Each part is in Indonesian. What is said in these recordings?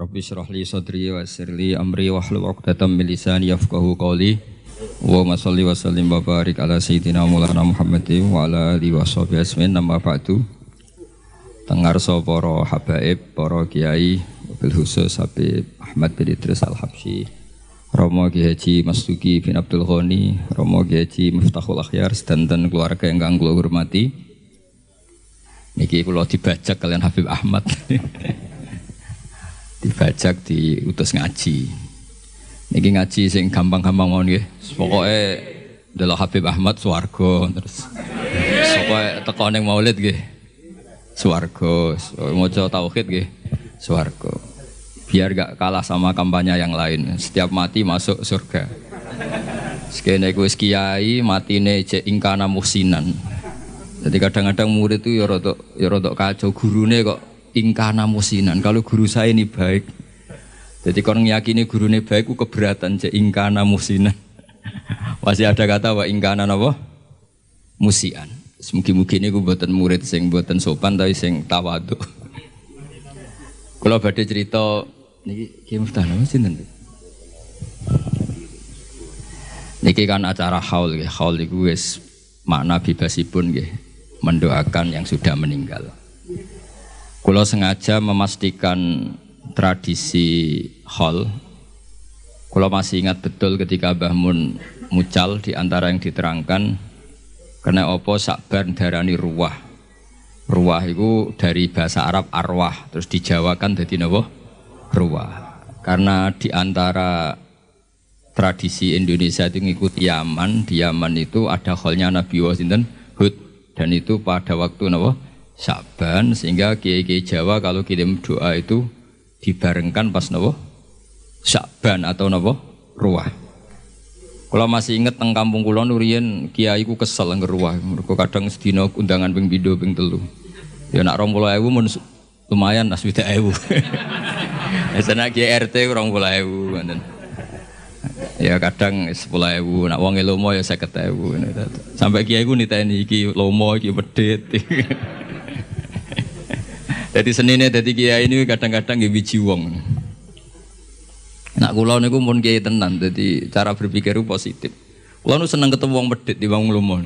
Rabbi syrah li sadri wa yassir li amri wa hlul 'uqdatam min lisani yafqahu qawli. Wa salli wa sallim wa barik ala sayyidina Maulana Muhammad wa ala alihi wa sahbihi asmin nama ba'du. Tengarsa para habaib, para kiai, bil khusus Habib Ahmad bin Idris Al-Habsyi. Romo Ki Haji Mastuki bin Abdul Ghani, Romo Ki Miftahul Akhyar, sedanten keluarga yang kula hormati. Niki kula dibajak kalian Habib Ahmad. dibajak diutus ngaji. Niki ngaji sing gampang-gampang ngono nggih. Pokoke delok Habib Ahmad swarga terus. Pokoke teko ning Maulid nggih. Swarga, maca tauhid nggih. Swarga. Biar gak kalah sama kampanye yang lain. Setiap mati masuk surga. Sekene wis kiai matine cek ingkana musinan. Jadi kadang-kadang murid itu ya rodok ya rodok kacau gurune kok ingkana musinan. Kalau guru saya ini baik. Jadi kalau ngiyakini guru ini baik, ku keberatan cek ingkana musinan. Masih ada kata wa ingkana apa? Musian. Mungkin-mungkin ini gue buatan murid sing buatan sopan tapi sing tawadu. Kalau badai cerita niki ki muftah napa sinten? Niki kan acara haul. Haul iku wis makna bebasipun nggih mendoakan yang sudah meninggal. Kulo sengaja memastikan tradisi hall. Kulo masih ingat betul ketika Mbah Mun mucal di antara yang diterangkan karena opo sakbar darani ruwah. Ruwah itu dari bahasa Arab arwah, terus dijawakan jadi napa? Ruwah. Karena di antara tradisi Indonesia itu ngikuti Yaman, di Yaman itu ada hallnya Nabi Wasinten Hud dan itu pada waktu napa? Syaban sehingga kiai-kiai Jawa kalau kirim doa itu dibarengkan pas napa? Syaban atau napa? Ruwah. Kalau masih inget teng kampung kula nurian kiai ku kesel ngeruah. Mergo kadang sedina undangan ping pindho ping telu. Ya nak 20.000 mun lumayan nas 20.000. Ya sana kiai RT 20.000 ngoten. Ya kadang 10.000, nak wong lomo ya 50.000. Sampai kiai ku niteni iki lomo iki medhit. Jadi senine dadi kiai ini kadang-kadang nggih biji wong. Nak kula niku mun kiai tenan, jadi cara berpikir positif. Kula nu seneng ketemu wong medhit di wong lomo.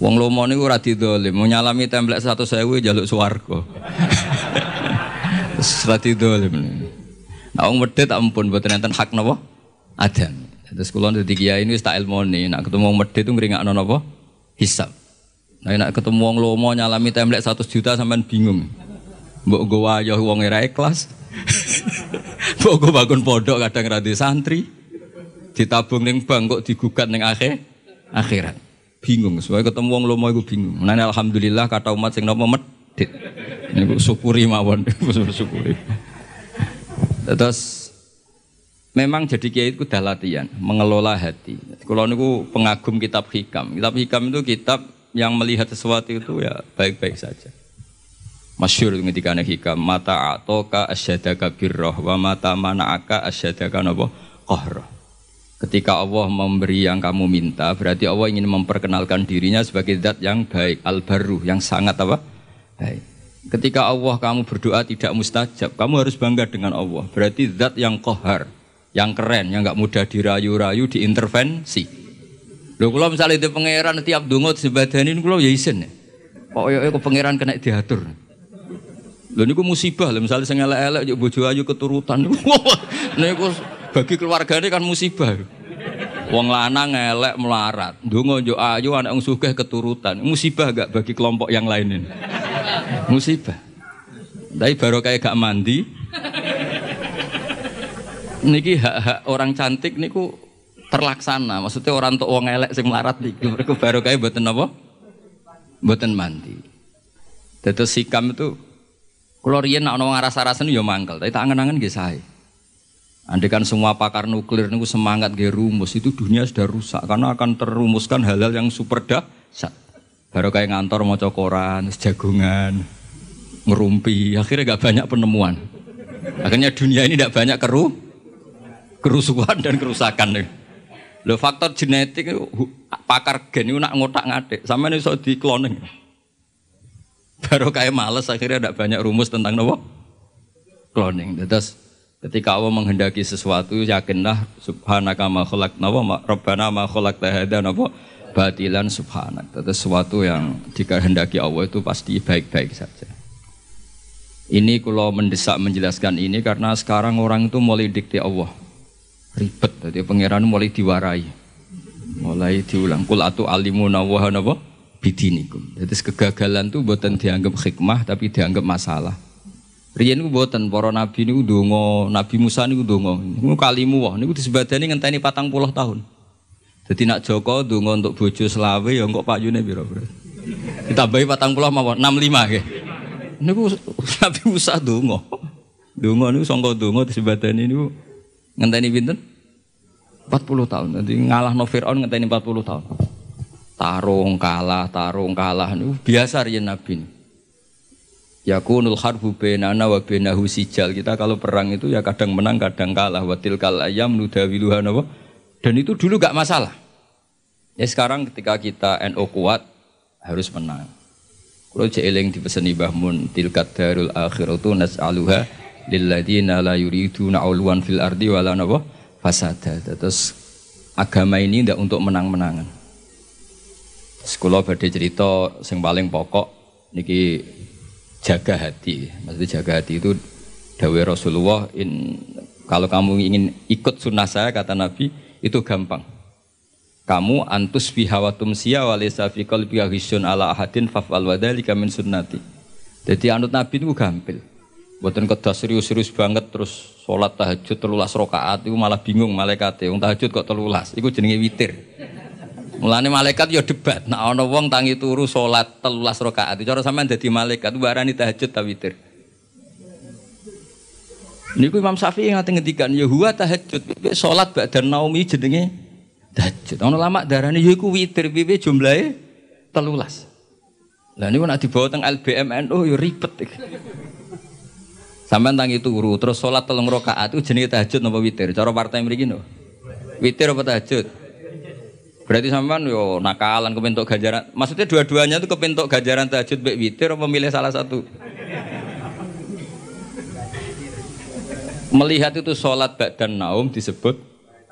Wong lomo niku ora didolim, mau nyalami templek 100.000 jaluk swarga. Ora didolim. Nah wong medhit ampun mboten enten hak napa? Adan. Terus kula dadi kiai ini wis tak nak ketemu wong medhit itu ngringakno napa? Hisab. Nah, nak ketemu wong lomo nyalami templek 100 juta sampean bingung. Mbok nggo wayah wong ora ikhlas. Mbok nggo bangun pondok kadang ra santri. Ditabung ning bank kok digugat ning akhir akhirat. Bingung, soalnya ketemu wong lomo iku bingung. Nah, alhamdulillah kata umat sing napa medit. Niku syukuri mawon, syukuri. Terus memang jadi kiai itu udah latihan mengelola hati. Kalau niku pengagum kitab hikam. Kitab hikam itu kitab yang melihat sesuatu itu ya baik-baik saja. Masyur ketika hikam mata atoka asyadaka birroh wa mata mana'aka asyadaka nabo kohroh. Ketika Allah memberi yang kamu minta, berarti Allah ingin memperkenalkan dirinya sebagai zat yang baik, al-baru, yang sangat apa? Baik. Ketika Allah kamu berdoa tidak mustajab, kamu harus bangga dengan Allah. Berarti zat yang kohar, yang keren, yang nggak mudah dirayu-rayu, diintervensi. Lho kalau misalnya itu pangeran tiap dungut sebadani ini kalau ya isen ya. Kok pangeran kena diatur. Lho niku musibah lho misalnya sing elek-elek yo bojo ayu keturutan. niku bagi keluargane kan musibah. Wong lanang elek melarat, ndonga yo ayu anak wong sugih keturutan. Musibah gak bagi kelompok yang lain ini? Musibah. Tapi baru kayak gak mandi. Niki hak-hak orang cantik niku terlaksana. Maksudnya orang tua wong elek sing melarat niku mereka baru kayak buatan apa? Buatan mandi. Terus sikam itu kalau riyen nak ono rasa-rasen ya mangkel, tapi tak angen-angen nggih sae. Semua pakar nuklir niku semangat nggih rumus, itu dunia sudah rusak karena akan terumuskan hal-hal yang super dahsyat. Baru kayak ngantor mau koran, jagungan, ngerumpi, akhirnya gak banyak penemuan. Akhirnya dunia ini tidak banyak keru, kerusuhan dan kerusakan. Lo faktor genetik pakar gen itu nak ngotak ngadik, sama ini so di cloning. Baru kayak males akhirnya ada banyak rumus tentang nopo cloning. Terus ketika Allah menghendaki sesuatu yakinlah subhanaka ma khalaqna wa rabbana ma khalaqta hadza napa batilan subhanak. Terus sesuatu yang dikehendaki Allah itu pasti baik-baik saja. Ini kalau mendesak menjelaskan ini karena sekarang orang itu mulai dikti Allah. Ribet, jadi pangeran mulai diwarai. Mulai diulang. Kul atu alimu nawaha napa? Bidinikum. Jadi kegagalan itu buatan dianggap hikmah tapi dianggap masalah. Riyen niku buatan para nabi niku donga, Nabi Musa niku donga. Niku kalimu wah niku disebadani ngenteni 40 tahun. Jadi nak Joko donga untuk bojo selawe ya kok payune piro, Bro? Ditambahi 40 mawon 65 nggih niku Nabi Musa donga. Donga niku sangka donga disebadani niku ngenteni pinten? 40 tahun. Nanti ngalah no Fir'aun ngenteni 40 tahun. Tarung kalah, tarung kalah niku biasa riyen Nabi. Yakunul harbu bainana wa bainahu sijal. Kita kalau perang itu ya kadang menang, kadang kalah. Watil kal ayam nudawiluha nawa. Dan itu dulu gak masalah. Ya sekarang ketika kita NO kuat harus menang. Kalau jeeling dipeseni Mbah Mun tilkat darul akhiratu nas'aluha lilladzina la yuriduna ulwan fil ardi wala napa fasada. Terus agama ini tidak untuk menang-menangan. Sekolah badhe cerita yang paling pokok niki jaga hati. Maksudnya jaga hati itu dawai Rasulullah in kalau kamu ingin ikut sunnah saya kata Nabi itu gampang kamu antus fi hawatum siya walisa fi qalbi ala ahadin fafal wadhalika min sunnati. Jadi anut Nabi itu gampil. Buatan kedah serius-serius banget terus sholat tahajud telulas rokaat itu malah bingung malaikat Wong tahajud kok telulas, itu jenenge witir. Mulane malaikat ya debat. Nah ana wong tangi turu sholat telulas rokaat. Cara sampean dadi malaikat barani tahajud ta witir. Niku Imam Syafi'i ngate ngendikan ya huwa tahajud. Salat ba'da naumi jenenge Tahajud. Ono lama darahnya ya iku witir piye jumlahnya telulas. Lah niku nak dibawa teng LBM NU ya ribet Sampeyan tangi turu terus salat telung rakaat itu jenenge tahajud napa witir? Cara partai mriki no. Witir apa tahajud? Berarti sampean yo nakalan kepentok ganjaran. Maksudnya dua-duanya itu kepentok ganjaran tahajud baik witir apa milih salah satu? Melihat itu sholat dan naum disebut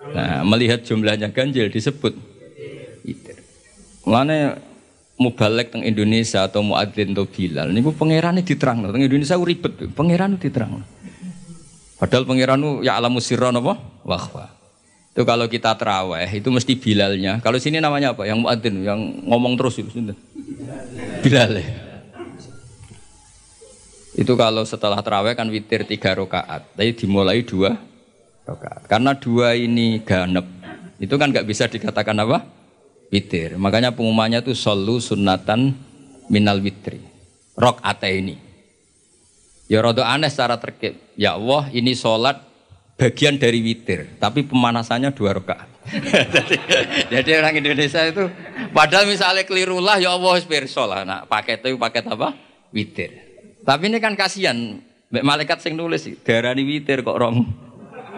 Nah, melihat jumlahnya ganjil disebut witir. Mulane mubalek teng Indonesia atau muadzin atau bilal niku pangeran diterang teng Indonesia ribet pangeran diterang padahal pangeran ya alamu apa wahwa itu kalau kita teraweh itu mesti bilalnya. Kalau sini namanya apa? Yang muadzin yang ngomong terus itu bilal ya. Itu kalau setelah teraweh kan witir tiga rakaat. Tapi dimulai dua rokaat. Karena dua ini ganep, itu kan nggak bisa dikatakan apa? Witir. Makanya pengumumannya itu solu sunatan minal witri. Rok ini. Ya rada aneh secara terkait. Ya Allah ini sholat bagian dari witir, tapi pemanasannya dua rakaat. jadi, jadi orang Indonesia itu padahal misalnya keliru lah ya Allah spiritual lah. Nah, paket itu paket apa? Witir. Tapi ini kan kasihan. Malaikat sing nulis darani witir kok rong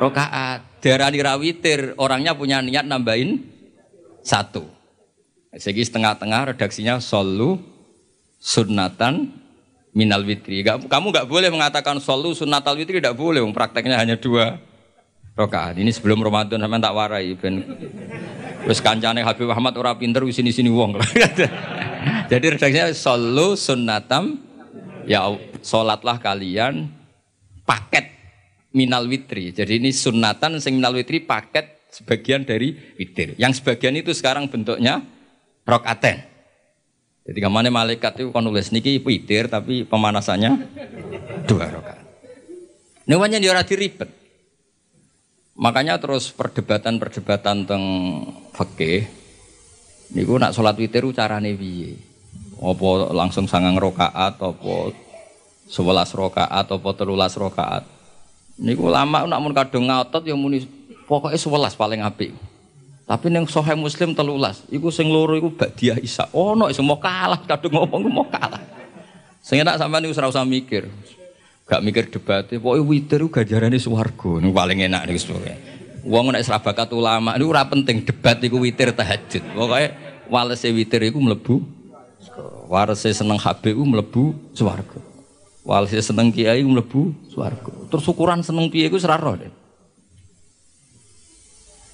rokaat. Darani rawitir, orangnya punya niat nambahin satu. Segi setengah-tengah redaksinya solu sunatan minal witri. Gak, kamu nggak boleh mengatakan solu sunatal witri tidak boleh. Prakteknya hanya dua rokaat. Ini sebelum Ramadan sama tak warai. Ben Terus kancane Habib Muhammad ora pinter sini sini wong. Jadi redaksinya solu sunatam ya solatlah kalian paket minal witri. Jadi ini sunatan sing minal witri paket sebagian dari witir. Yang sebagian itu sekarang bentuknya rokaten. Jadi ke mana malaikat itu kan nulis niki witir tapi pemanasannya dua rokaat. Namanya dia rati ribet. Makanya terus perdebatan-perdebatan tentang fakih. Niku nak sholat witir carane piye? Apa langsung sangang rokaat, apa sebelas rokaat, apa telulas rokaat? Niku lama nak mun kadung ngotot ya muni pokoke 11 paling apik. Tapi neng Sahih Muslim telulas, iku sing loro iku Badiah Isa. Ono sing mau kalah kadung ngomong mau kalah. Sing enak sampean niku ora usah mikir. Gak mikir debat, pokoke witir ganjarane swarga. Niku paling enak niku sebenarnya. Wong nek ora bakat ulama niku ora penting debat iku witir tahajud. Pokoke walese witir iku mlebu warese seneng HBU mlebu swarga. Walhasil seneng kiai mlebu swarga. Terus ukuran seneng piye iku seraro deh.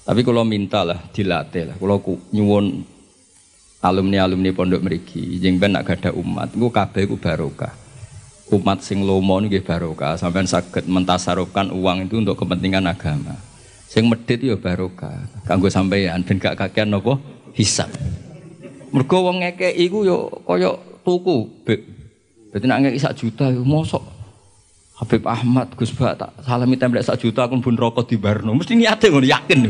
Tapi kalau minta lah dilatih lah. Kalau nyuwun alumni-alumni pondok meriki, jeng ben nak gada umat, gue kabeh gue barokah. Umat sing lomo nggih barokah, sampean saged mentasarufkan uang itu untuk kepentingan agama. Sing medit ya barokah. Kanggo sampeyan ben gak kakean napa hisab. Mergo wong ngekeki iku yo kaya tuku, Beb. Berarti nak ngekeki sak juta yo mosok Habib Ahmad, Gus Bak tak salami template sak juta aku pun rokok di Barno. Mesti niate ngono yakin.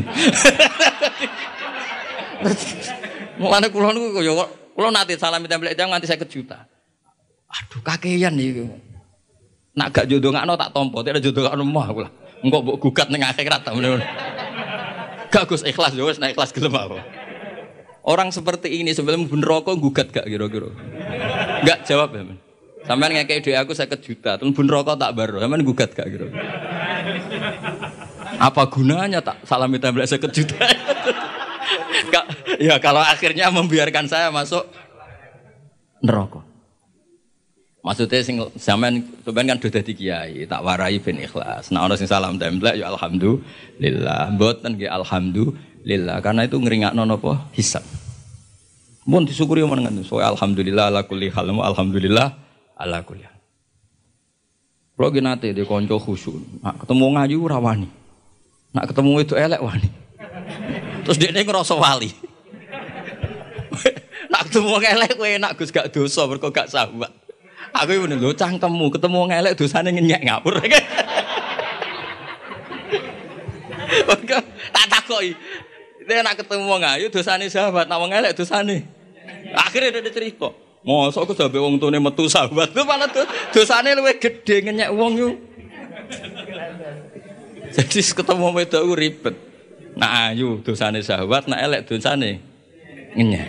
Mulane kula niku kaya kula nate salami template jam nganti 50 juta. Aduh kakean iki. Nak gak jodoh ngakno tak tompo, tidak jodoh ngakno mah aku lah. Engko mbok gugat ning akhirat ta ngono. Gak Gus ikhlas yo wis nek ikhlas gelem apa. Orang seperti ini sebelum pun rokok gugat gak kira-kira. Gak jawab ya, men. Sampean ngekei duit aku saya juta, terus bun rokok tak baru, sampean gugat gak gitu. Apa gunanya tak salami tablet saya juta? ya kalau akhirnya membiarkan saya masuk neraka. Maksudnya sing sampean sampean kan sudah kiai, tak warai ben ikhlas. Nah orang sing salam template ya alhamdulillah. Mboten nggih alhamdulillah karena itu ngringakno napa hisab. Mun disyukuri omongan so alhamdulillah ala kulli hal alhamdulillah ala kuliah. Kalau gini nanti di konco khusyuk, nak ketemu ngayu rawani, nak ketemu itu elek wani. Terus dia ngerasa wali. nak ketemu elek gue enak gus gak dosa berkok gak sahabat. Aku ini lo cangkemmu ketemu elek dosanya ngenyek ngapur. tak takoi. Dia nak ketemu ngayu dosanya sahabat, nak elek dosanya. Akhirnya dia cerita. Mosok aku sampe wong tune metu sahabat tuh malah tuh dosane luwih gedhe ngenyek wong yo. Jadi ketemu wedok ku ribet. Nak ayu dosane sahabat, nak elek dosane ngenyek.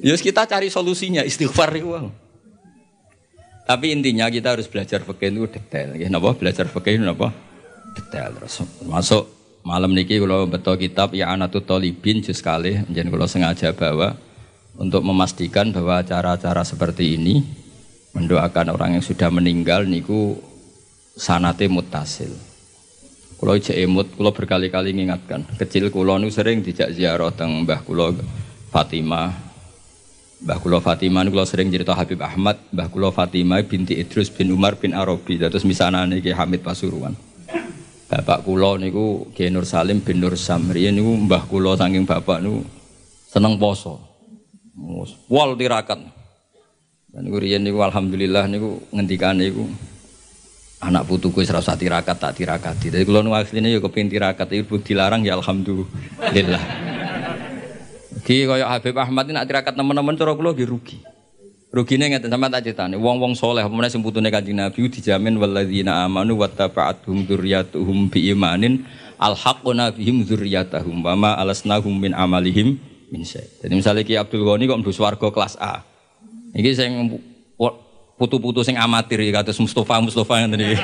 Yus ya kita cari solusinya istighfar itu. Tapi intinya kita harus belajar fikih itu detail. Ya, napa belajar fikih itu napa? Detail terus. Masuk malam niki kalau betul kitab ya anatut tolibin jus kali, jadi kalau sengaja bawa untuk memastikan bahwa acara-acara seperti ini mendoakan orang yang sudah meninggal niku sanate mutasil. Kulo ijek emut, kulo berkali-kali mengingatkan. Kecil kulo nu sering dijak ziarah teng Mbah kulo Fatimah. Mbah kulo Fatimah kulo sering cerita Habib Ahmad, Mbah kulo Fatimah binti Idrus bin Umar bin Arabi. Terus misalnya Ki Hamid Pasuruan. Bapak kulo niku Ki Nur Salim bin Nur Samri niku mbah kulo saking bapak nu seneng poso. Wal tirakat. Dan niku riyen niku alhamdulillah niku ngendikan niku anak putuku wis rasa tirakat tak tirakati. Jadi kalau nu asline ya kepengin tirakat ibu dilarang ya alhamdulillah. Ki kaya Habib Ahmad ini nak tirakat teman-teman cara kula nggih rugi. Rugine ngeten sama tak critane, wong-wong soleh apa sing putune Kanjeng Nabi dijamin walladzina amanu wattaba'atuhum dzurriyyatuhum biimanin alhaqna bihim dzurriyyatahum wa ma alasnahum min amalihim min Jadi misalnya Ki Abdul Ghani kok mlebu swarga kelas A. Iki sing putu-putu sing amatir ya kados Mustafa Mustafa ngene iki.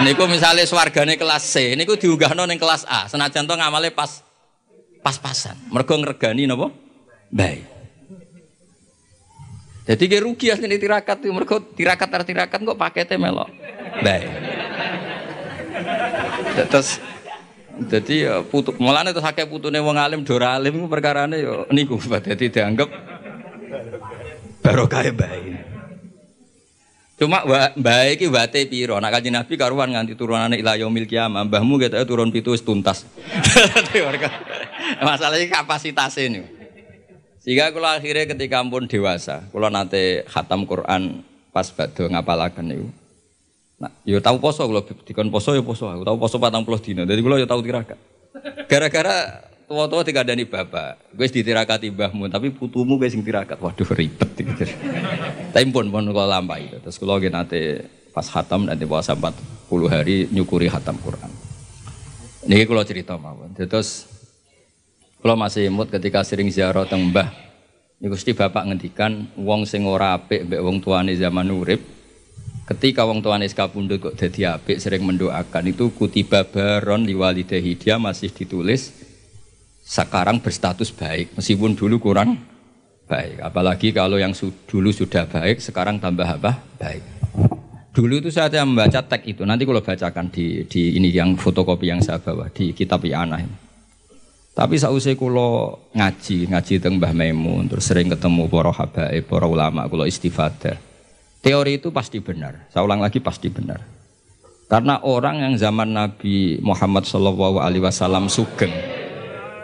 Niku misalnya swargane kelas C, niku diunggahno ning kelas A. Senajan to ngamale pas pas-pasan. Mergo ngregani napa? Baik. Jadi kayak rugi asli tirakat mereka tirakat tirakat kok paketnya melok. Baik. Terus jadi ya putu mulane terus akeh putune wong alim dora alim iku perkarane ya niku dadi dianggap barokah bae. Cuma bae iki wate piro? Nak kanjeng Nabi karuan nganti turunane ila yaumil kiamah. Mbahmu ketoke turun pitu wis tuntas. Masalahnya kapasitasnya ini. Sehingga kalau akhirnya ketika pun dewasa, kalau nanti khatam Quran pas bado ngapalaken niku. Nah, yo tahu poso kalau dikon poso yo poso. Aku tahu poso patang puluh dino. Jadi kalau yo tahu tirakat. Gara-gara tua-tua tiga dani bapak, gue ditirakati mbahmu, tapi putumu gue sing tirakat. Waduh ribet tapi pun pun kalau lampai. Terus kalau nanti pas hatam nanti puasa puluh hari nyukuri hatam Quran. Ini kalau cerita mawon. Terus kalau masih imut ketika sering ziarah teng mbah, Niku bapak ngendikan wong sing ora apik mbek wong tuane zaman urip Ketika wong tuane kapundhut kok dadi apik sering mendoakan itu kutiba baron liwalidahi dia masih ditulis sekarang berstatus baik meskipun dulu kurang baik. Apalagi kalau yang dulu sudah baik, sekarang tambah apa? Baik. Dulu itu saya membaca teks itu. Nanti kalau bacakan di, di ini yang fotokopi yang saya bawa di kitab Iana ini. Tapi sausai kulo ngaji, ngaji tentang Mbah Maimun, terus sering ketemu para habaib, para ulama, kulo istifadah. Teori itu pasti benar. Saya ulang lagi pasti benar. Karena orang yang zaman Nabi Muhammad SAW sugeng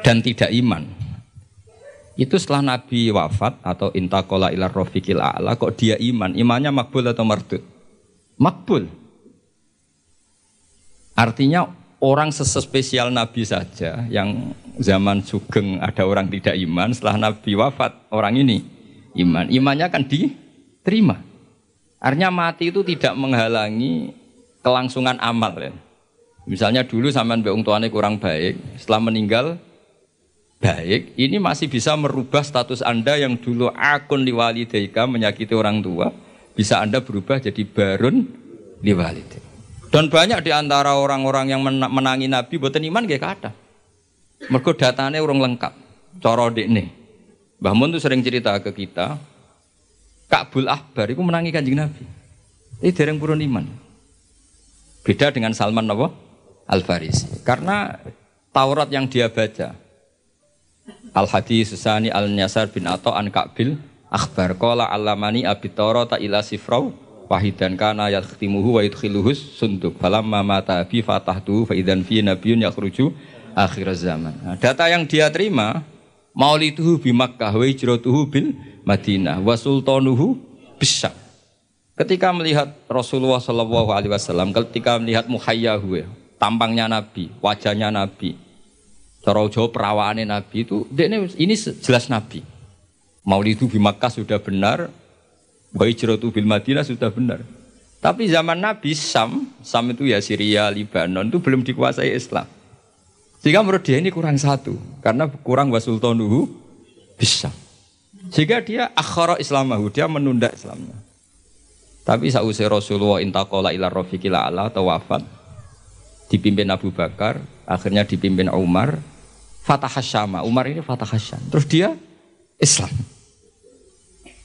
dan tidak iman, itu setelah Nabi wafat atau intakola ilar rofiqil a'la kok dia iman, imannya makbul atau mardud? Makbul. Artinya orang sespesial Nabi saja yang zaman sugeng ada orang tidak iman, setelah Nabi wafat orang ini iman, imannya akan diterima. Artinya mati itu tidak menghalangi kelangsungan amal ya. Misalnya dulu sampean mbek tuane kurang baik, setelah meninggal baik, ini masih bisa merubah status Anda yang dulu akun liwalidaika menyakiti orang tua, bisa Anda berubah jadi barun liwalidaika. Dan banyak di antara orang-orang yang menangi Nabi buatan iman gak kata. Mergo datanya orang lengkap. Cara nih. Mbah Mun tuh sering cerita ke kita, Ka'bul Ahbar itu menangi kanjeng Nabi. Ini dereng purun iman. Beda dengan Salman Nabi Al-Farisi. Karena Taurat yang dia baca, Al-Hadis Susani Al-Nyasar bin Ato an Ka'bil Akhbar Kola Alamani Abi Toro ila sifrau Wahidan kana yakhtimuhu wa yudkhiluhus sunduk Falamma mata bi fatahtuhu fa idan fi nabiyun yakhruju akhir zaman nah, Data yang dia terima Maulituhu bi Makkah wa hijratuhu bil Madinah wa sultanuhu bisyam Ketika melihat Rasulullah Shallallahu Alaihi Wasallam, ketika melihat muhayyahu, tampangnya Nabi, wajahnya Nabi, Cara Jawa perawaannya Nabi itu ini, ini jelas Nabi. Maulidu di Makkah sudah benar, wa hijratu bil Madinah sudah benar. Tapi zaman Nabi Sam, Sam itu ya Syria, Libanon itu belum dikuasai Islam. Sehingga menurut dia ini kurang satu, karena kurang wasultanuhu bisa. Sehingga dia akhara Islamahu, dia menunda Islamnya. Tapi sausai Rasulullah intakola ila rofiqila ala atau wafat, dipimpin Abu Bakar, akhirnya dipimpin Umar, Fatah Hasyama. Umar ini Fatah Hasyam. Terus dia Islam.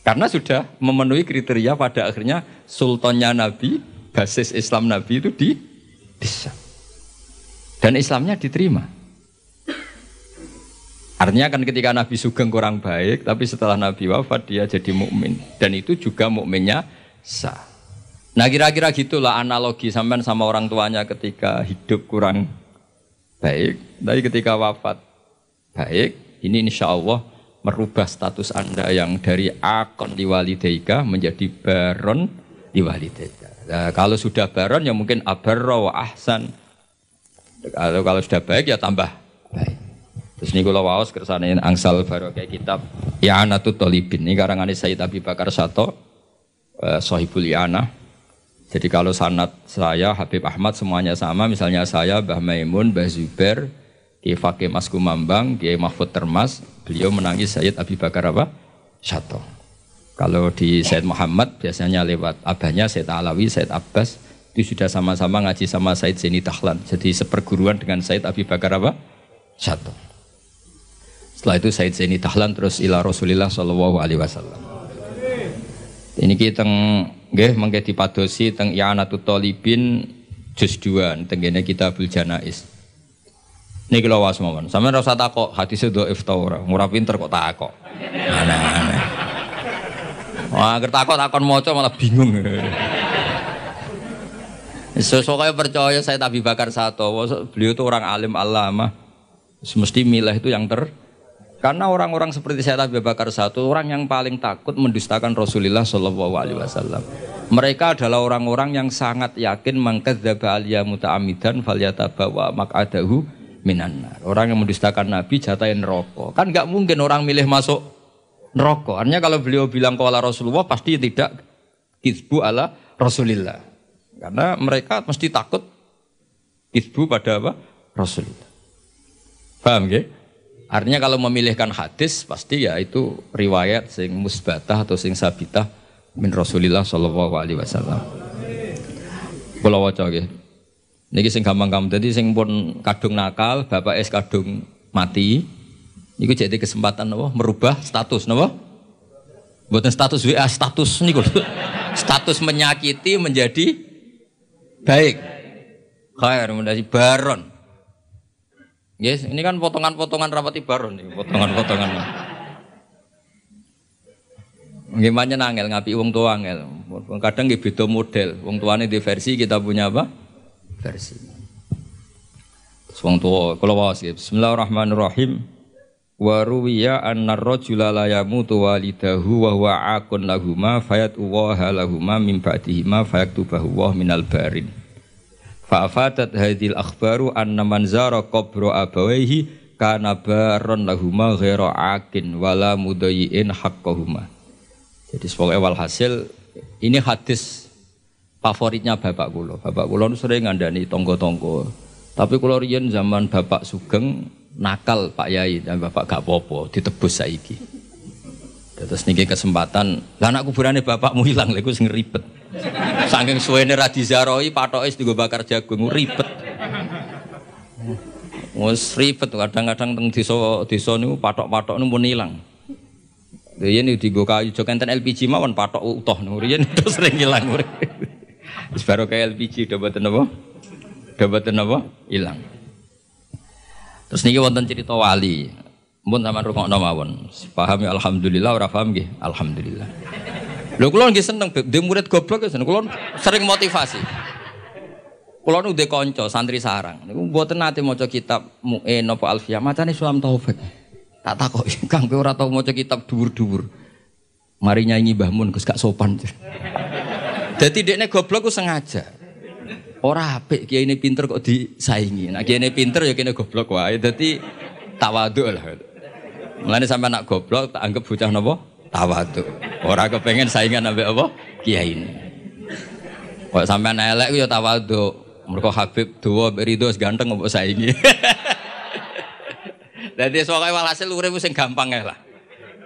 Karena sudah memenuhi kriteria pada akhirnya sultannya Nabi, basis Islam Nabi itu di bisa. Dan Islamnya diterima. Artinya kan ketika Nabi Sugeng kurang baik, tapi setelah Nabi wafat dia jadi mukmin dan itu juga mukminnya sah. Nah kira-kira gitulah analogi sampean sama orang tuanya ketika hidup kurang baik, tapi ketika wafat baik, ini insya Allah merubah status Anda yang dari akon walidaika menjadi baron walidaika. Nah, kalau sudah baron ya mungkin abarro ahsan. Kalau kalau sudah baik ya tambah baik. Terus ini kalau waos kersane angsal baru kayak kitab Ya Anatut Tolibin. Ini karangan Sayyid Abi Bakar Sato, eh, Sohibul Yana. Jadi kalau sanat saya Habib Ahmad semuanya sama, misalnya saya Mbah Maimun, Mbah Zuber, Kiai Fakih Mas Kumambang, Kiai Mahfud Termas, beliau menangis Sayyid Abi Bakar apa? Syato. Kalau di Sayyid Muhammad biasanya lewat abahnya Sayyid Alawi, Sayyid Abbas, itu sudah sama-sama ngaji sama Sayyid Zaini Tahlan. Jadi seperguruan dengan Sayyid Abi Bakar apa? Syato. Setelah itu Sayyid Zaini Tahlan terus ila Rasulillah Shallallahu Alaihi Wasallam. Ini kita nggih mengke dipadosi teng I'anatut Talibin juz 2 tenggene Kitabul Janais. Niki lho was mawon. Sampeyan ora usah takok hadise dhaif ta ora. Ora pinter kok takok. Aneh-aneh. Wah, takok takon maca malah bingung. Sesoknya percaya saya Nabi Bakar satu, beliau itu orang alim alama, semesti milah itu yang ter. Karena orang-orang seperti saya Nabi Bakar satu, orang yang paling takut mendustakan Rasulullah Shallallahu Alaihi Wasallam. Mereka adalah orang-orang yang sangat yakin mengkadzdzaba aliyah muta'amidan falyatabawa mak'adahu minanar. Orang yang mendustakan Nabi jatahin rokok. Kan nggak mungkin orang milih masuk neraka. Artinya kalau beliau bilang kuala Rasulullah pasti tidak kisbu ala Rasulillah. Karena mereka mesti takut kisbu pada apa? Rasulullah. Paham ya? Artinya kalau memilihkan hadis pasti ya itu riwayat sing musbatah atau sing sabitah min Rasulillah sallallahu alaihi wasallam. Kula waca nggih. Niki sing gampang-gampang. Jadi sing pun kadung nakal, bapak es kadung mati. Niku jadi kesempatan nopo merubah status nopo Buatan status WA, status nih status menyakiti menjadi baik. Khair menjadi baron. Yes, ini kan potongan-potongan rapati baron nih, potongan-potongan. Gimana nangel ngapi wong tua angel. Kadang nggih beda model. Wong tuane di versi kita punya apa? Versi. Wong tua kalau wawas Bismillahirrahmanirrahim. Wa ruwiya anna rajula la yamutu walidahu wa huwa akun lahuma fayat uwaha lahuma min ba'dihima fayaktubahu wa minal barin. Fa afatat hadhil akhbaru anna man zara abawaihi kana baron lahuma ghaira akin wala mudayyin haqqahuma. Jadi sebagai awal hasil ini hadis favoritnya bapak kulo. Bapak kulo sering ngandani tonggo-tonggo. Tapi kulo zaman bapak Sugeng nakal Pak Yai dan Bapak gak popo ditebus saiki. Terus niki kesempatan, lah anak kuburannya bapakmu hilang, lha sing ribet. Saking suwene ra dizaroi patoke digo bakar jagung ribet. Wes ribet kadang-kadang teng desa desa niku patok-patok niku pun hilang. Riyen digo kayu jok enten LPG mawon patok utuh niku riyen itu sering hilang. Wis baru kayak LPG udah boten apa? Udah boten apa? Hilang. Terus niki wonten cerita wali. Mun sampean rungokno mawon. Paham ya alhamdulillah ora paham nggih? Alhamdulillah. Lho kula nggih seneng dhe murid goblok ya kula sering motivasi. Kula nu dhe kanca santri sarang. Niku mboten nate maca kitab Mu'in napa Alfiyah, macane Sulam Taufik. Tak takoki, Kang kowe ora tau maca kitab dhuwur-dhuwur. Mari nyanyi Mbah Mun gak sopan. Dadi dekne goblok ku sengaja. Ora apik kiai ini pinter kok disaingi. Nah kiai ini pinter ya kene goblok wae. Dadi tawaduk lah. Mulane sampe anak goblok tak anggap bocah napa? Tawaduk. Ora kepengen saingan ambek apa? Kiai ini. Kok sampean elek ku ya tawaduk. Mergo Habib dawa mbek ganteng mbok saingi. Dadi soalnya walhasil urip sing gampang lah.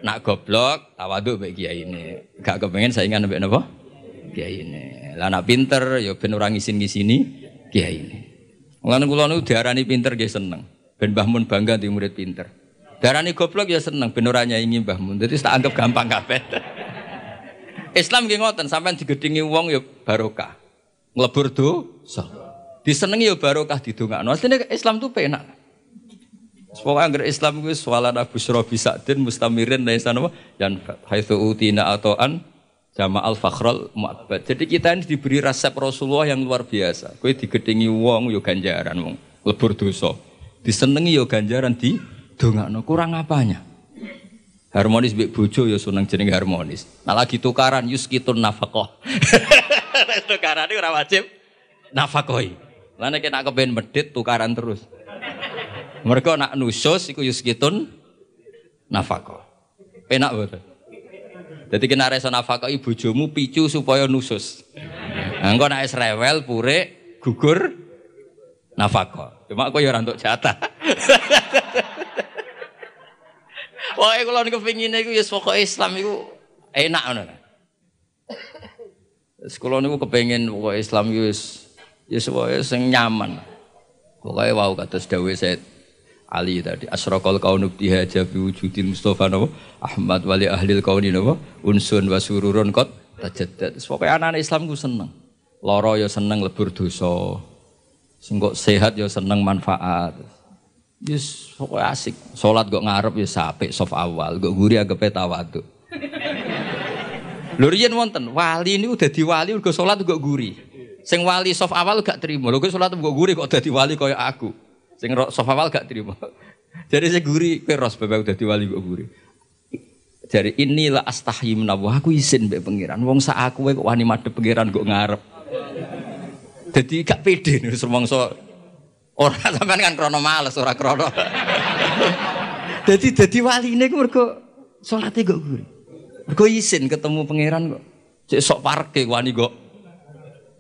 Nak goblok mbek kiai ini. Gak kepengen saingan ambek napa? Kiai ini. Lah pinter ya ben ora ngisin-ngisini kiai ini. Mulane kula niku diarani pinter nggih seneng. Ben Mbah Mun bangga di murid pinter. Diarani goblok ya seneng ben ora nyaingi Mbah Mun. Dadi tak anggap gampang kabeh. Islam nggih ngoten, sampean digedhingi wong ya barokah. Nglebur dosa. Disenengi ya barokah didongakno. Asline Islam tuh penak. Pokoknya anggar Islam itu swalana busra bisadin mustamirin dan sana yang haitsu utina atoan Jama al fakhrul mu'abbad. Jadi kita ini diberi resep Rasulullah yang luar biasa. Kue digedingi wong yo ganjaran wong lebur dosa. Disenengi yo ganjaran di dongakno. Kurang apanya? Harmonis mbek bojo yo seneng jeneng harmonis. Nah lagi tukaran yuskitun nafaqah. tukaran itu ora wajib nafakoi. Lah nek nak medit tukaran terus. Mereka nak nusus iku yuskitun nafaqah. Penak betul. Jadi kena reso nafkah ibu jomu picu supaya nusus. Engko nek rewel pure gugur nafkah. Cuma aku ya ora entuk jatah. Pokoke kula niku pengine iku ya pokoke Islam iku enak ngono. Wis kula niku kepengin Islam iku ya pokoke nyaman. Pokoke wau kados dawuh Said Ali tadi asraqal kaunu bihaja bi wujudil Mustafa napa Ahmad wali ahlil kauni napa unsun wa sururun kot tajaddad pokoke anak Islam ku seneng lara ya seneng lebur dosa sing kok sehat ya seneng manfaat Yes, pokoknya asik. Sholat kok ngarep ya sapek soft awal, kok guri agak tawaduk. Lho riyen wonten, wali ini udah di wali udah sholat kok guri. Sing wali soft awal gak terima. Lho kok sholat kok guri kok dadi wali kaya aku. Sing sofa wal gak terima. Jadi saya guri, kowe ros bapak udah diwali kok guri. Jadi inilah astahi menawa aku izin mbek pangeran. Wong sak aku kok wani madhep pangeran kok ngarep. Jadi gak pede nih semongso orang sampean kan krono males ora krono. Jadi jadi wali ini mergo salate kok guri. Mergo izin ketemu pangeran kok. Cek sok parke wani kok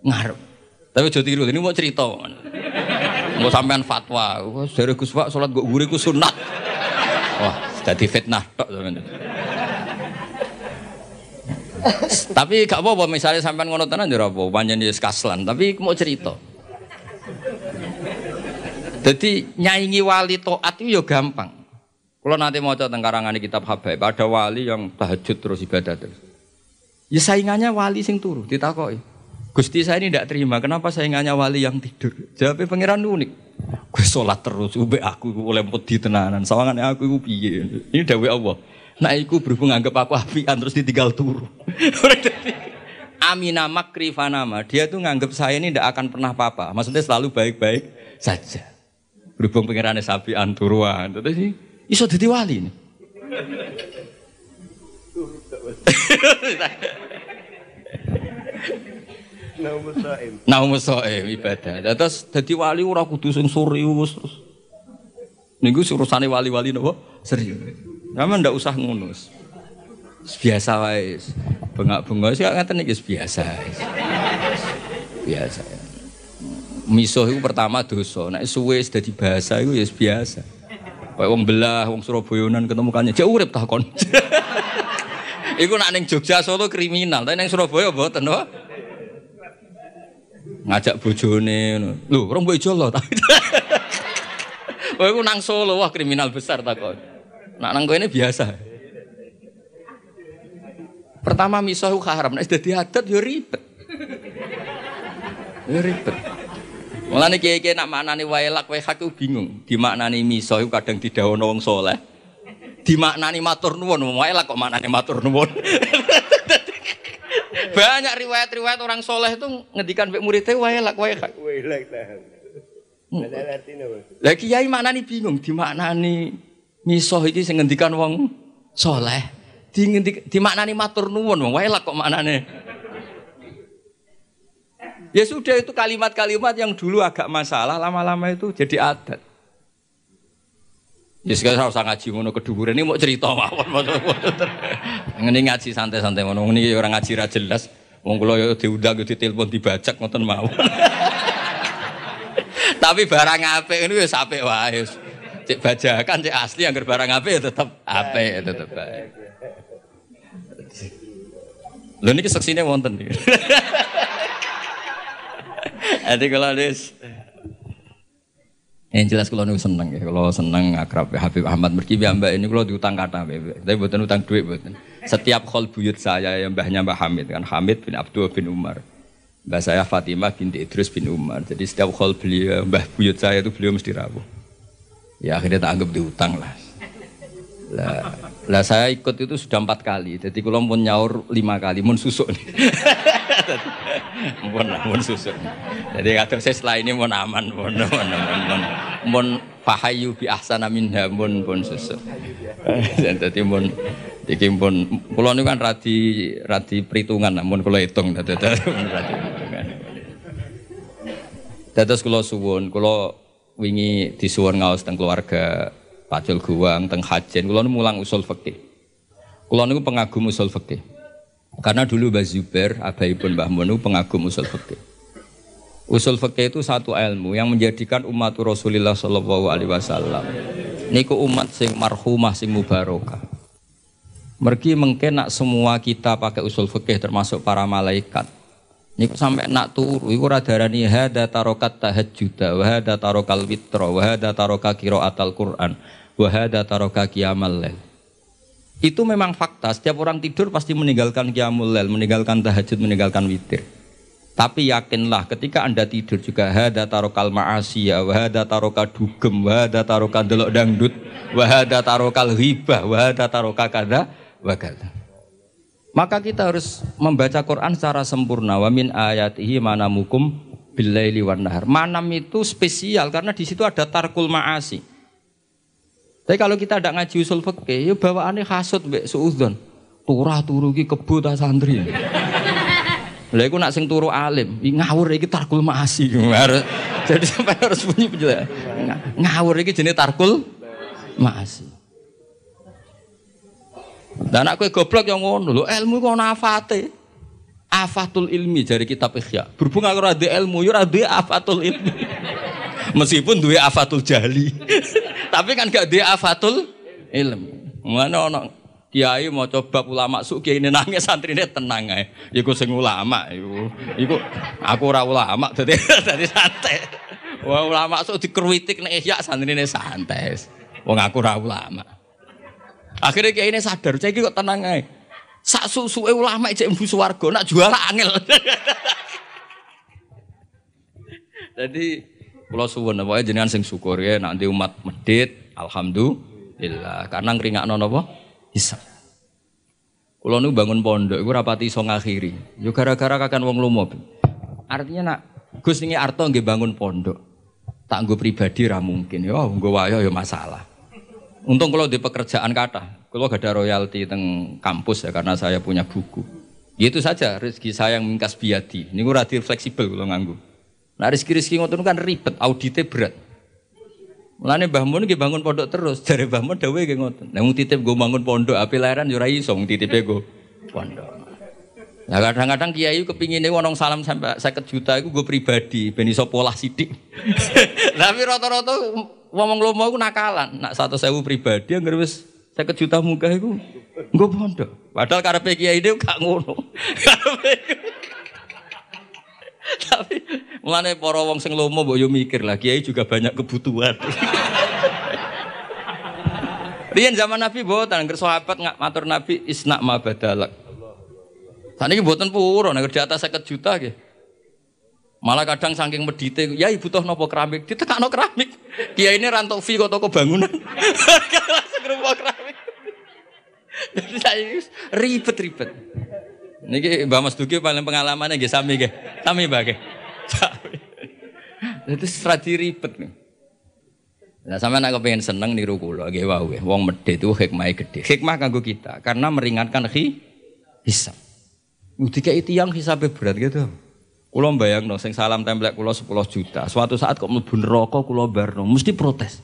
ngarep. Tapi jadi tiru ini mau cerita. Mau sampean fatwa, dari Gus Pak salat gak gurih ku sunat. Wah, jadi fitnah Tapi gak apa-apa misalnya sampean ngono tenan ya apa, panjen ya kaslan, tapi mau cerita. Jadi nyaingi wali toat itu ya gampang. Kalau nanti mau coba tengkarangan kitab Habaib, ada wali yang tahajud terus ibadah terus. Ya saingannya wali sing turu, ditakoi. Gusti saya ini tidak terima, kenapa saingannya wali yang tidur? Jawabnya pangeran unik. Gue sholat terus, ube aku oleh di tenanan, sawangan aku iku piye. Ini dawe Allah. Nah iku berhubung anggap aku apian terus ditinggal turu. Amina makri fanama, dia tuh nganggap saya ini tidak akan pernah apa-apa. Maksudnya selalu baik-baik saja. Berhubung pengirannya sapi anturuan, terus sih Iso jadi wali nih. Naum soem ibadah. Terus jadi wali ora kudu sing serius terus. Niku urusane wali-wali napa? Serius. Kamu ndak usah ngunus. Biasa wae. Bengak-bengok sih ngaten iki biasa. Biasa. Miso itu pertama dosa. Nek suwe dadi bahasa itu ya biasa. Kayak wong belah, wong Surabayanan ketemu kanya, jauh urip tak kon. Iku nak ning Jogja Solo kriminal, tapi ning Surabaya mboten no. Ngajak bojone ngono. Lho, rong mbok lho. Kowe iku nang Solo wah kriminal besar tak kon. Nak nang ini biasa. Pertama misah haram, nek dadi adat yo ribet. Yo ribet. Mulane kiai-kiai nak maknani wailak wae hak bingung. Dimaknani miso iku kadang didhawuhna wong saleh. Dimaknani matur nuwun, wailak kok maknani matur nuwun. Banyak riwayat-riwayat orang soleh itu ngedikan mbek muridnya wailak wailak. Wailak tahan. Lah kiai maknani bingung dimaknani miso iki sing ngendikan wong soleh. Di, di maknani matur nuwun, wailak kok maknane. Ya sudah itu kalimat-kalimat yang dulu agak masalah, lama-lama itu jadi adat. Ya sekarang usah ngaji ngono keduburan ini mau cerita mawon. Ngene ngaji santai-santai ngono ini orang ngaji ra jelas. Wong kula yo diundang yo ditelepon dibajak ngoten mawon. Tapi barang apik ini wis apik wae. Cek bajakan cek asli anggar barang apik ya tetep apik ya tetep baik. Lho niki seksine wonten. Jadi kalau des yang jelas kalau nih seneng ya, kalau seneng akrab ya, Habib Ahmad Merki mbak ini kalau diutang kata, tapi buatan utang duit buatan. Setiap khol buyut saya yang mbahnya Mbah Hamid kan Hamid bin Abdul bin Umar, mbah saya Fatimah binti Idris bin Umar. Jadi setiap khol beliau mbah buyut saya itu beliau mesti rawuh. Ya akhirnya tak anggap diutang lah. Lah, lah saya ikut itu sudah empat kali. Jadi kalau mau nyaur lima kali, mau susuk nih. Mun mun susuk. Jadi kata saya setelah ini mau aman, mun mun mun mun fahayu bi ahsana minha mun mun susuk. Jadi mun iki mun kula niku kan radi radi perhitungan namun kula hitung dadi radi perhitungan. Dados kula suwun, kula wingi disuwun ngaos teng keluarga Pacul Guwang teng Hajen kula mulang usul fikih. Kula niku pengagum usul fikih. Karena dulu Mbah Zubair, abaipun Mbah Mun pengagum usul fikih. Usul fikih itu satu ilmu yang menjadikan umat Rasulullah Shallallahu alaihi wasallam niku umat sing marhumah sing mubarokah. Mergi mungkin nak semua kita pakai usul fikih termasuk para malaikat. Niku sampai nak turu iku ora darani hada tarokat tahajjud wa hada tarokal witra wa hada taroka qiraatal Quran wa hada taroka qiyamal lail. Itu memang fakta, setiap orang tidur pasti meninggalkan qiyamul lail, meninggalkan tahajud, meninggalkan witir. Tapi yakinlah ketika Anda tidur juga hada tarokal ma'asiyah, wa hada taroka dugem, wa hada taroka delok dangdut, wa hada tarokal ghibah, wa hada taroka kada wa kada. Maka kita harus membaca Quran secara sempurna. Wa min ayatihi manamukum billaili wan nahar. Manam itu spesial karena di situ ada tarkul ma'asi. Tapi kalau kita tidak ngaji usul fikih, ya bawaannya hasut mbek suudzon. Turah turu ki kebu ta santri. Lha iku nak sing turu alim, ngawur iki tarkul ma'asi. Jadi sampai harus bunyi penjelasan. Ngawur iki jenis tarkul ma'asi. Dan aku goblok yang ngono lho, ilmu kok ana afate. Afatul ilmi dari kitab Ihya. Berhubung aku ora ilmu, yo ora afatul ilmi. Meskipun duwe afatul jahli. Tapi kan gak duwe afatul ilmi. Mana ono kiai mau coba ulama suki ini nangis santri ini tenang aja. Iku sing ulama, iku, iku aku ora ulama, jadi jadi santai. Wah ulama sok dikritik nek ihya santri ini santai. Wong aku ora ulama. Akhirnya kayak ini sadar, saya kok tenang aja. Sak susu ulama cek mbu swarga, nak jual angel. Jadi kalau suwun apa jenengan sing syukur ya nanti umat medit, alhamdulillah. Karena ngringakno napa? Bisa. Kalau nu bangun pondok, gue rapati iso ngakhiri. Yo gara-gara kakan wong lomo. Artinya nak Gus ini arto nggih bangun pondok. Tak gue pribadi ra mungkin. Yo gue wayo yo masalah. Untung kalau di pekerjaan kata, kalau gak ada royalti teng kampus ya karena saya punya buku. Ya itu saja rezeki saya yang mingkas biadi. Ini gue radir fleksibel kalau nganggu. Nah rezeki-rezeki ngotot kan ribet, auditnya berat. Mulane Mbah Mun nggih bangun pondok terus. Jare Mbah Mun dawuhe nggih ngoten. Nek titip gue bangun pondok, api lahiran yo ora iso titipe go pondok. Nah kadang-kadang kiai kepinginnya wonong salam sampai saya juta itu gue pribadi, ben iso pola sidik. Tapi rata-rata ngomong lo mau nakalan, nak satu sewu pribadi yang wis saya juta muka itu gue pondok. Padahal karena kiai itu gak ngono. Tapi mulane para wong sing lomo mbok yo mikir lah, kiai juga banyak kebutuhan. Rian zaman Nabi boten nger sahabat nggak matur Nabi isnak ma badalak. Saniki boten puro nek di atas 50 juta nggih. Malah kadang saking medite, ya ibu toh nopo keramik, ditekakno keramik. Kiai ini rantok fee kok toko bangunan. Langsung keramik. Jadi saya ribet-ribet. Niki Mbak Mas Duki paling pengalamannya nggih sami nggih. Sami Mbak. Sami. Itu stradi ribet nih. Nah, sama nak pengen seneng niru kula nggih wau nggih. Wong medhit itu hikmah gede. Hikmah kanggo kita karena meringankan hi hisab. itu yang hisabnya berat gitu. Kulo no, sing salam templek kulo 10 juta. Suatu saat kok mlebu neraka kulo barno, mesti protes.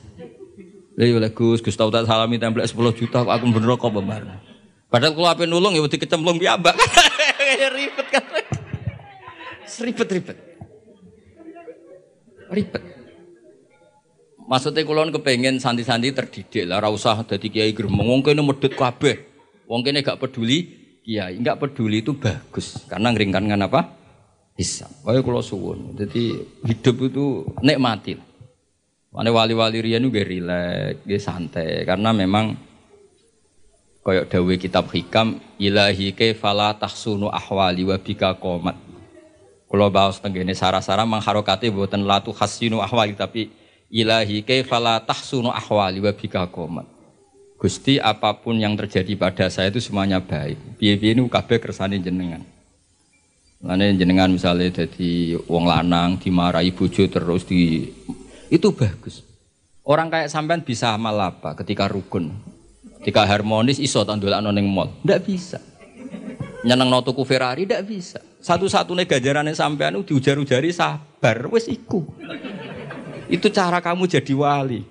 Lha yo Gus, Gus tau tak salami templek 10 juta kok aku mlebu neraka barno. Padahal kalau apa nulung ya wedi kecemplung piambak. ribet kan. Ribet-ribet. Ribet. Maksudnya kulon kepengen santi-santi terdidik lah, usah jadi kiai gremeng. Wong kene medhit kabeh. Wong kene gak peduli kiai, enggak peduli itu bagus karena ngeringankan apa? Bisa. Kaya kalau suwun. Jadi hidup itu nikmati. Mana wali-wali rian juga rileks, santai karena memang Koyok dawe kitab hikam ilahi fala tahsunu ahwali wa bika qomat. Kalau bahas tenggene sara-sara mengharokati buatan latu hasinu ahwali tapi ilahi fala tahsunu ahwali wa bika qomat. Gusti apa pun yang terjadi pada saya itu semuanya baik. Piye-piye ini kabeh kersane jenengan. Lane jenengan misalnya jadi wong lanang dimarahi bojo terus di itu bagus. Orang kayak sampean bisa amal apa ketika rukun? Jika harmonis iso tandolakno ning mall. Ndak bisa. Nyeneng no tuku Ferrari ndak bisa. Satu-satunya gajarannya sampean diujar-ujari sabar wis iku. Itu cara kamu jadi wali.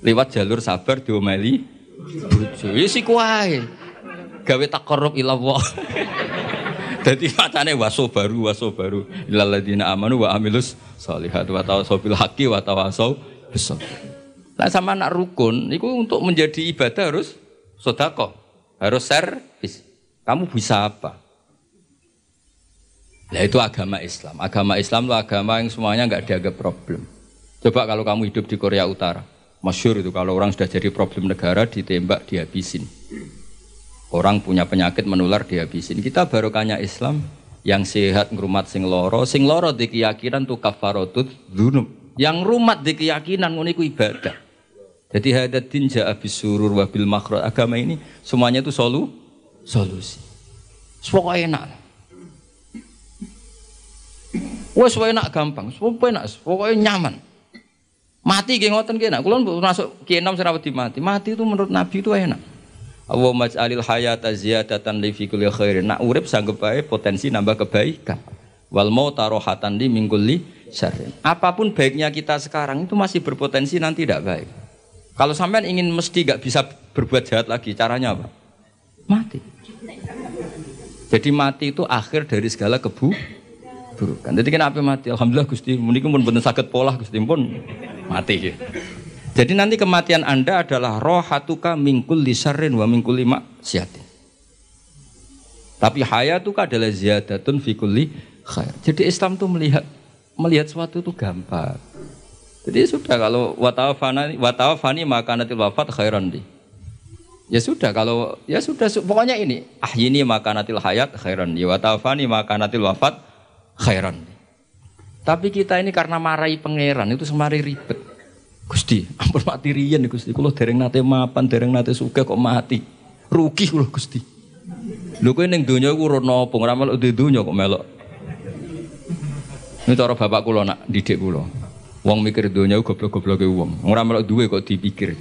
Lewat jalur sabar diomeli bojo. Ya siku wae. Gawe takarrub ila Allah. Dadi macane waso baru waso baru ilal ladina amanu wa amilus sholihat wa tawasau bil haqqi wa tawasau bis Nah sama anak rukun, itu untuk menjadi ibadah harus sodako, harus servis. Kamu bisa apa? Nah itu agama Islam. Agama Islam itu agama yang semuanya nggak dianggap problem. Coba kalau kamu hidup di Korea Utara, masyur itu kalau orang sudah jadi problem negara ditembak dihabisin. Orang punya penyakit menular dihabisin. Kita baru kanya Islam yang sehat ngrumat sing loro, sing loro di keyakinan kafarotut dunum. Yang rumat di keyakinan ngono ibadah. Jadi hadatin ja'a bisurur wa bil makro agama ini semuanya itu solu solusi. Pokoknya enak. Wes enak gampang, pokoknya enak, pokoknya nyaman. Mati ge ngoten ki enak. Kulon masuk ki enam serawat mati. Mati itu menurut Nabi itu enak. Allah maj'alil hayata ziyadatan li fi kulli khairin. Nak urip sanggup bae potensi nambah kebaikan. Wal mau tarohatan di mingguli syarrin. Apa pun baiknya kita sekarang itu masih berpotensi nanti tidak baik. Kalau sampean ingin mesti gak bisa berbuat jahat lagi, caranya apa? Mati. Jadi mati itu akhir dari segala kebu burukan. Jadi kenapa mati? Alhamdulillah Gusti, mungkin pun benar sakit pola Gusti pun mati. Jadi nanti kematian Anda adalah rohatuka mingkul lisarin wa mingkul lima siatin. Tapi hayatuka adalah ziyadatun fi kulli khair. Jadi Islam itu melihat melihat sesuatu itu gampang. Jadi sudah kalau watawafani watawafani maka nanti wafat khairan di. Ya sudah kalau ya sudah pokoknya ini ah ini maka nanti hayat khairan di watawafani maka nanti wafat khairan. Tapi kita ini karena marahi pangeran itu semari ribet. Gusti, ampun mati riyen Gusti. Kulo dereng nate mapan, dereng nate suka kok mati. Rugi kulo Gusti. Lho kowe ning donya iku ora napa, ora melok di donya kok melok. Ini cara bapak kula nak didik kula. Wong mikir dunia goblok-gobloke wong. Ora melok duwe kok dipikir.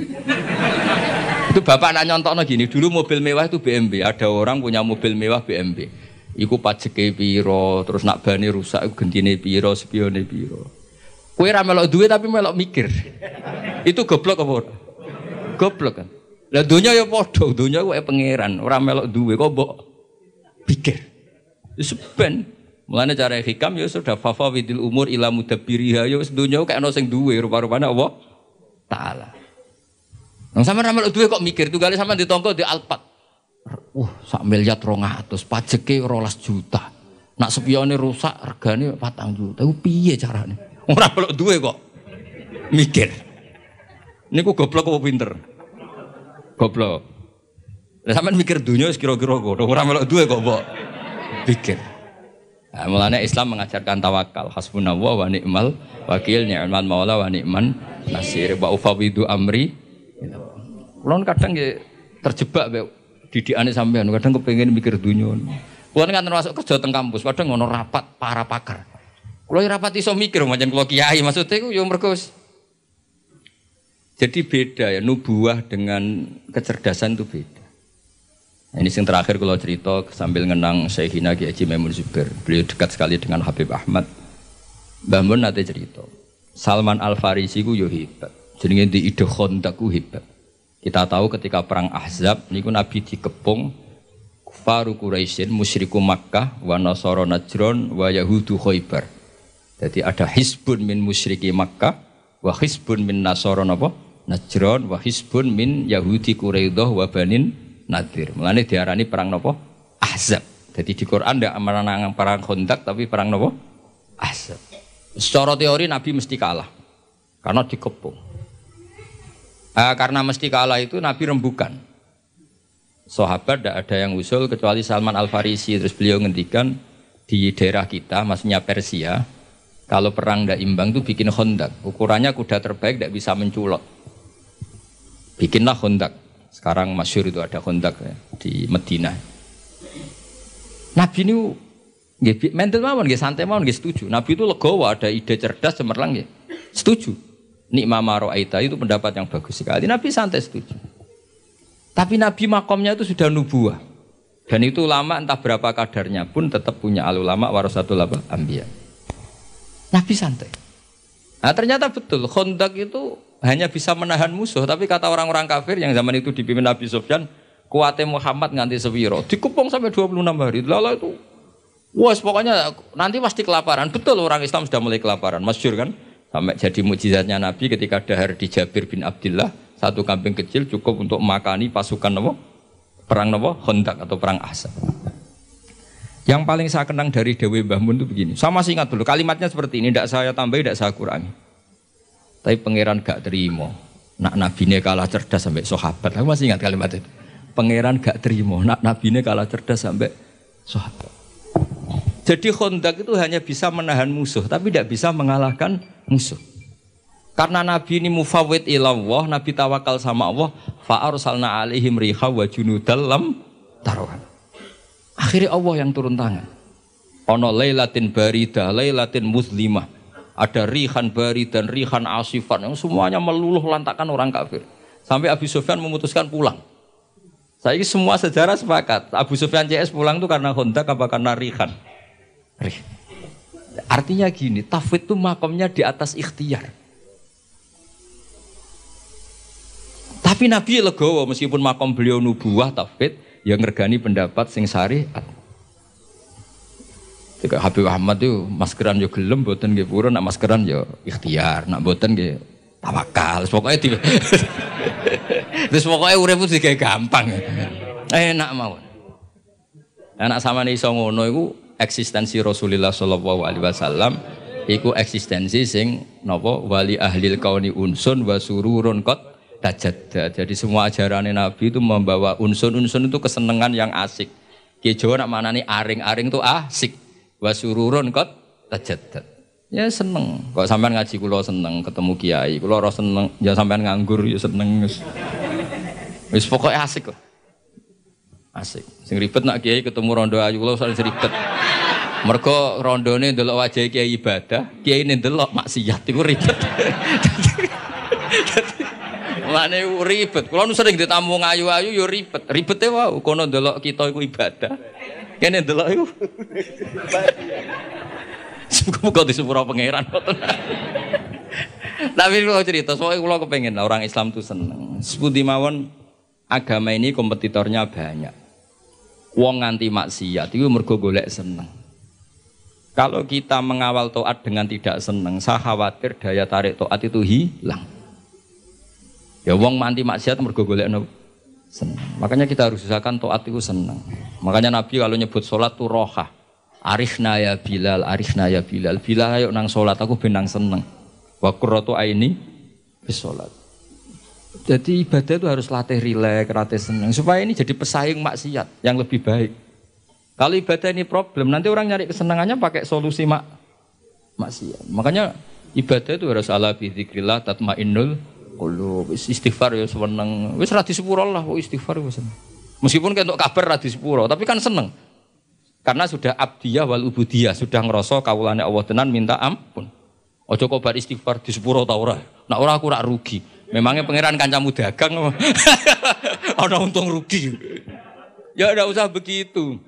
itu bapak nak nyontokno gini, dulu mobil mewah itu BMW, ada orang punya mobil mewah BMW. Iku pajeke piro, terus nak bani rusak iku gentine piro, spione piro. Kue ra melok duwe tapi melok mikir. itu goblok apa Goblok kan. Lah dunia ya padha, dunia kok pangeran, ora melok duwe kok mbok pikir. Wis ben Mulane cara hikam ya sudah fafa widil umur ila mudabbiriha ya wis donya kayak ono sing duwe rupa-rupane Allah taala. Nang sampean ramal duwe kok mikir tunggale sampean ditongko di Alpat. Wah, sak miliar 200, pajeke 12 juta. Nak spione rusak regane 4 juta. Iku piye carane? Ora melok duwe kok mikir. Niku goblok apa pinter? Goblok. Lah sampean mikir dunia wis kira-kira kok ora melok duwe kok mbok pikir. Nah, mulanya Islam mengajarkan tawakal. Hasbunallah wa ni'mal wakil ni'mal maula wa ni'man nasir wa ufawidu amri. Kulon kadang ya terjebak be didikane sampean, kadang kepengen mikir dunia. Kulon kan termasuk kerja teng kampus, kadang ngono rapat para pakar. Kulo ya rapat iso mikir macam kulo kiai maksudnya ku yo ya mergo jadi beda ya nubuah dengan kecerdasan itu beda. Ini yang terakhir kalau cerita sambil ngenang Syekhina Ki Haji Maimun Zubair. Beliau dekat sekali dengan Habib Ahmad. Mbah Mun nanti cerita. Salman Al Farisi ku yo hebat. Jenenge di ide Khandaq ku hebat. Kita tahu ketika perang Ahzab niku Nabi dikepung kufaru Quraisyin musyriku Makkah wa nasara Najron wa yahudu Khaybar. Jadi ada hisbun min musyriki Makkah wa hisbun min nasara napa? Najron wa hisbun min Yahudi Quraidah wa Banin Nadir. Mulane diarani perang nopo? Ahzab. Jadi di Quran tidak menang perang kontak tapi perang nopo? Ahzab. Secara teori Nabi mesti kalah karena dikepung. Uh, karena mesti kalah itu Nabi rembukan. Sahabat tidak ada yang usul kecuali Salman Al Farisi terus beliau ngendikan di daerah kita, maksudnya Persia, kalau perang tidak imbang itu bikin hondak. Ukurannya kuda terbaik tidak bisa menculot. Bikinlah hondak. Sekarang masyur itu ada kontak ya, di Medina. Nabi ini Nggih mental mawon nggih santai mawon nggih setuju. Nabi itu legowo ada ide cerdas cemerlang nggih. Setuju. Nikma Aita itu pendapat yang bagus sekali. Nabi santai setuju. Tapi Nabi makomnya itu sudah nubuah. Dan itu lama entah berapa kadarnya pun tetap punya alulama warasatul ambia. Nabi santai. Nah ternyata betul kontak itu hanya bisa menahan musuh. Tapi kata orang-orang kafir yang zaman itu dipimpin Nabi Sufyan, kuatnya Muhammad nganti sewiro, dikupung sampai 26 hari. Lalu itu, wah pokoknya nanti pasti kelaparan. Betul orang Islam sudah mulai kelaparan, masyur kan? Sampai jadi mujizatnya Nabi ketika dahar di Jabir bin Abdullah, satu kambing kecil cukup untuk makani pasukan perang Nabi, Hondak atau perang Asa. Yang paling saya kenang dari Dewi Mbah Mun itu begini. Sama sih ingat dulu kalimatnya seperti ini, tidak saya tambahi, tidak saya kurangi. Tapi pangeran gak terima. Nak nabi ini kalah cerdas sampai sahabat. Aku masih ingat kalimat itu. Pangeran gak terima. Nak nabi ini kalah cerdas sampai sahabat. Jadi kontak itu hanya bisa menahan musuh, tapi tidak bisa mengalahkan musuh. Karena Nabi ini mufawid ilallah, Nabi tawakal sama Allah, fa'arsalna alaihim riha wa junudallam taruhan. Akhirnya Allah yang turun tangan. Ono laylatin barida, laylatin muslimah ada rihan bari dan rihan asifan yang semuanya meluluh lantakan orang kafir. Sampai Abu Sufyan memutuskan pulang. Saya semua sejarah sepakat. Abu Sufyan CS pulang itu karena Honda apa karena rihan. Rih. Artinya gini, tafwid itu makomnya di atas ikhtiar. Tapi Nabi legowo meskipun makom beliau nubuah tafwid yang ngergani pendapat sing syariat. Jika Habib Ahmad itu maskeran yo gelem boten nggih purun nak maskeran yo ikhtiar, nak boten nggih tawakal. Pokoknya di Terus pokoknya urip itu kayak gampang. Enak mawon. Anak sama nih iso ngono iku eksistensi Rasulullah Shallallahu alaihi wasallam iku eksistensi sing napa wali ahlil kauni unsun wa sururun kot tajadda. Jadi semua ajaran Nabi itu membawa unsun-unsun itu kesenangan yang asik. Ki Jawa nak manani aring-aring itu asik. Wa sururun kot tajadda. Ya seneng. Kok sampean ngaji kula seneng, ketemu kiai, kula ora seneng, ya sampean nganggur ya seneng. Wis pokoknya asik kok. Asik. Sing ribet nak kiai ketemu rondo ayu kula usah ribet. Mergo rondone ndelok wajah kiai ibadah, kiai ini ndelok maksiat iku ribet. Mane ribet. Kulo sering ditamu ayu-ayu yo ribet. Ribete wae kono ndelok kita iku ibadah. Kene ndelok iku. Semoga di sepuro pangeran. Tapi kalau cerita, soalnya kalau kepengen orang Islam tuh seneng. Sebuti mawon agama ini kompetitornya banyak. Wong nganti maksiat itu mergo golek seneng. Kalau kita mengawal toat dengan tidak seneng, saya khawatir daya tarik toat itu hilang. Ya wong manti maksiat mergo golek seneng. Makanya kita harus usahakan toat itu seneng. Makanya Nabi kalau nyebut sholat tuh roha. Arifna ya Bilal, arifna ya Bilal. Bilal ayo nang sholat aku benang seneng. Wa qurratu aini bis sholat. Jadi ibadah itu harus latih rileks, latih seneng supaya ini jadi pesaing maksiat yang lebih baik. Kalau ibadah ini problem, nanti orang nyari kesenangannya pakai solusi mak maksiat. Makanya ibadah itu harus ala bidzikrillah tatmainnul qulub. Istighfar ya seneng. Wis ra disepuro lah kok istighfar wis Meskipun kan untuk kabar ra disepuro, tapi kan seneng. Karena sudah abdiyah wal ubudiyah, sudah ngerasa kawulane Allah tenan minta ampun. Ojo kok bar istighfar disepuro ta ora. Nak ora aku rak rugi. Memangnya pangeran kancamu dagang ada untung rugi. Ya tidak usah begitu.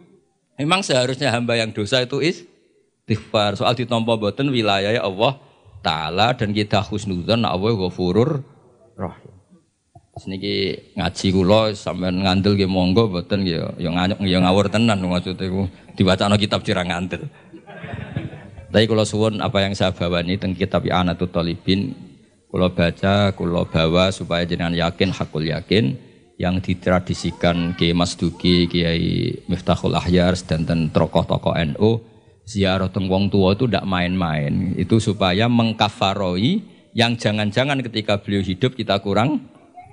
Memang seharusnya hamba yang dosa itu istighfar. Soal ditompo boten wilayah ya Allah Ta'ala dan kita husnudzan Allah ghafurur rahim. Niki ngaji kula sampean ngandel nggih monggo boten nggih ya nganyuk ya ngawur tenan maksud iku diwacana kitab cirang ngandel. Tapi kalau suwun apa yang saya bawa ini tentang kitab Anatut Talibin Kulo baca, kulo bawa supaya jenengan yakin, hakul yakin yang ditradisikan Kiai Mas Duki, Kiai Miftahul Ahyar dan tokoh-tokoh NU ziarah teng wong tua itu tidak main-main. Itu supaya mengkafaroi yang jangan-jangan ketika beliau hidup kita kurang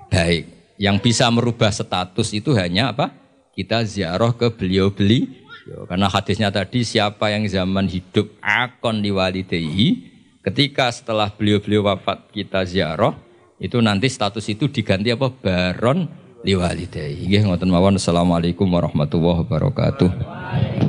baik. Yang bisa merubah status itu hanya apa? Kita ziarah ke beliau beli. Karena hadisnya tadi siapa yang zaman hidup akon diwalidehi Ketika setelah beliau-beliau wafat kita ziarah, itu nanti status itu diganti apa? Baron liwalidayhi. Nggih ngoten mawon. Assalamualaikum warahmatullahi wabarakatuh.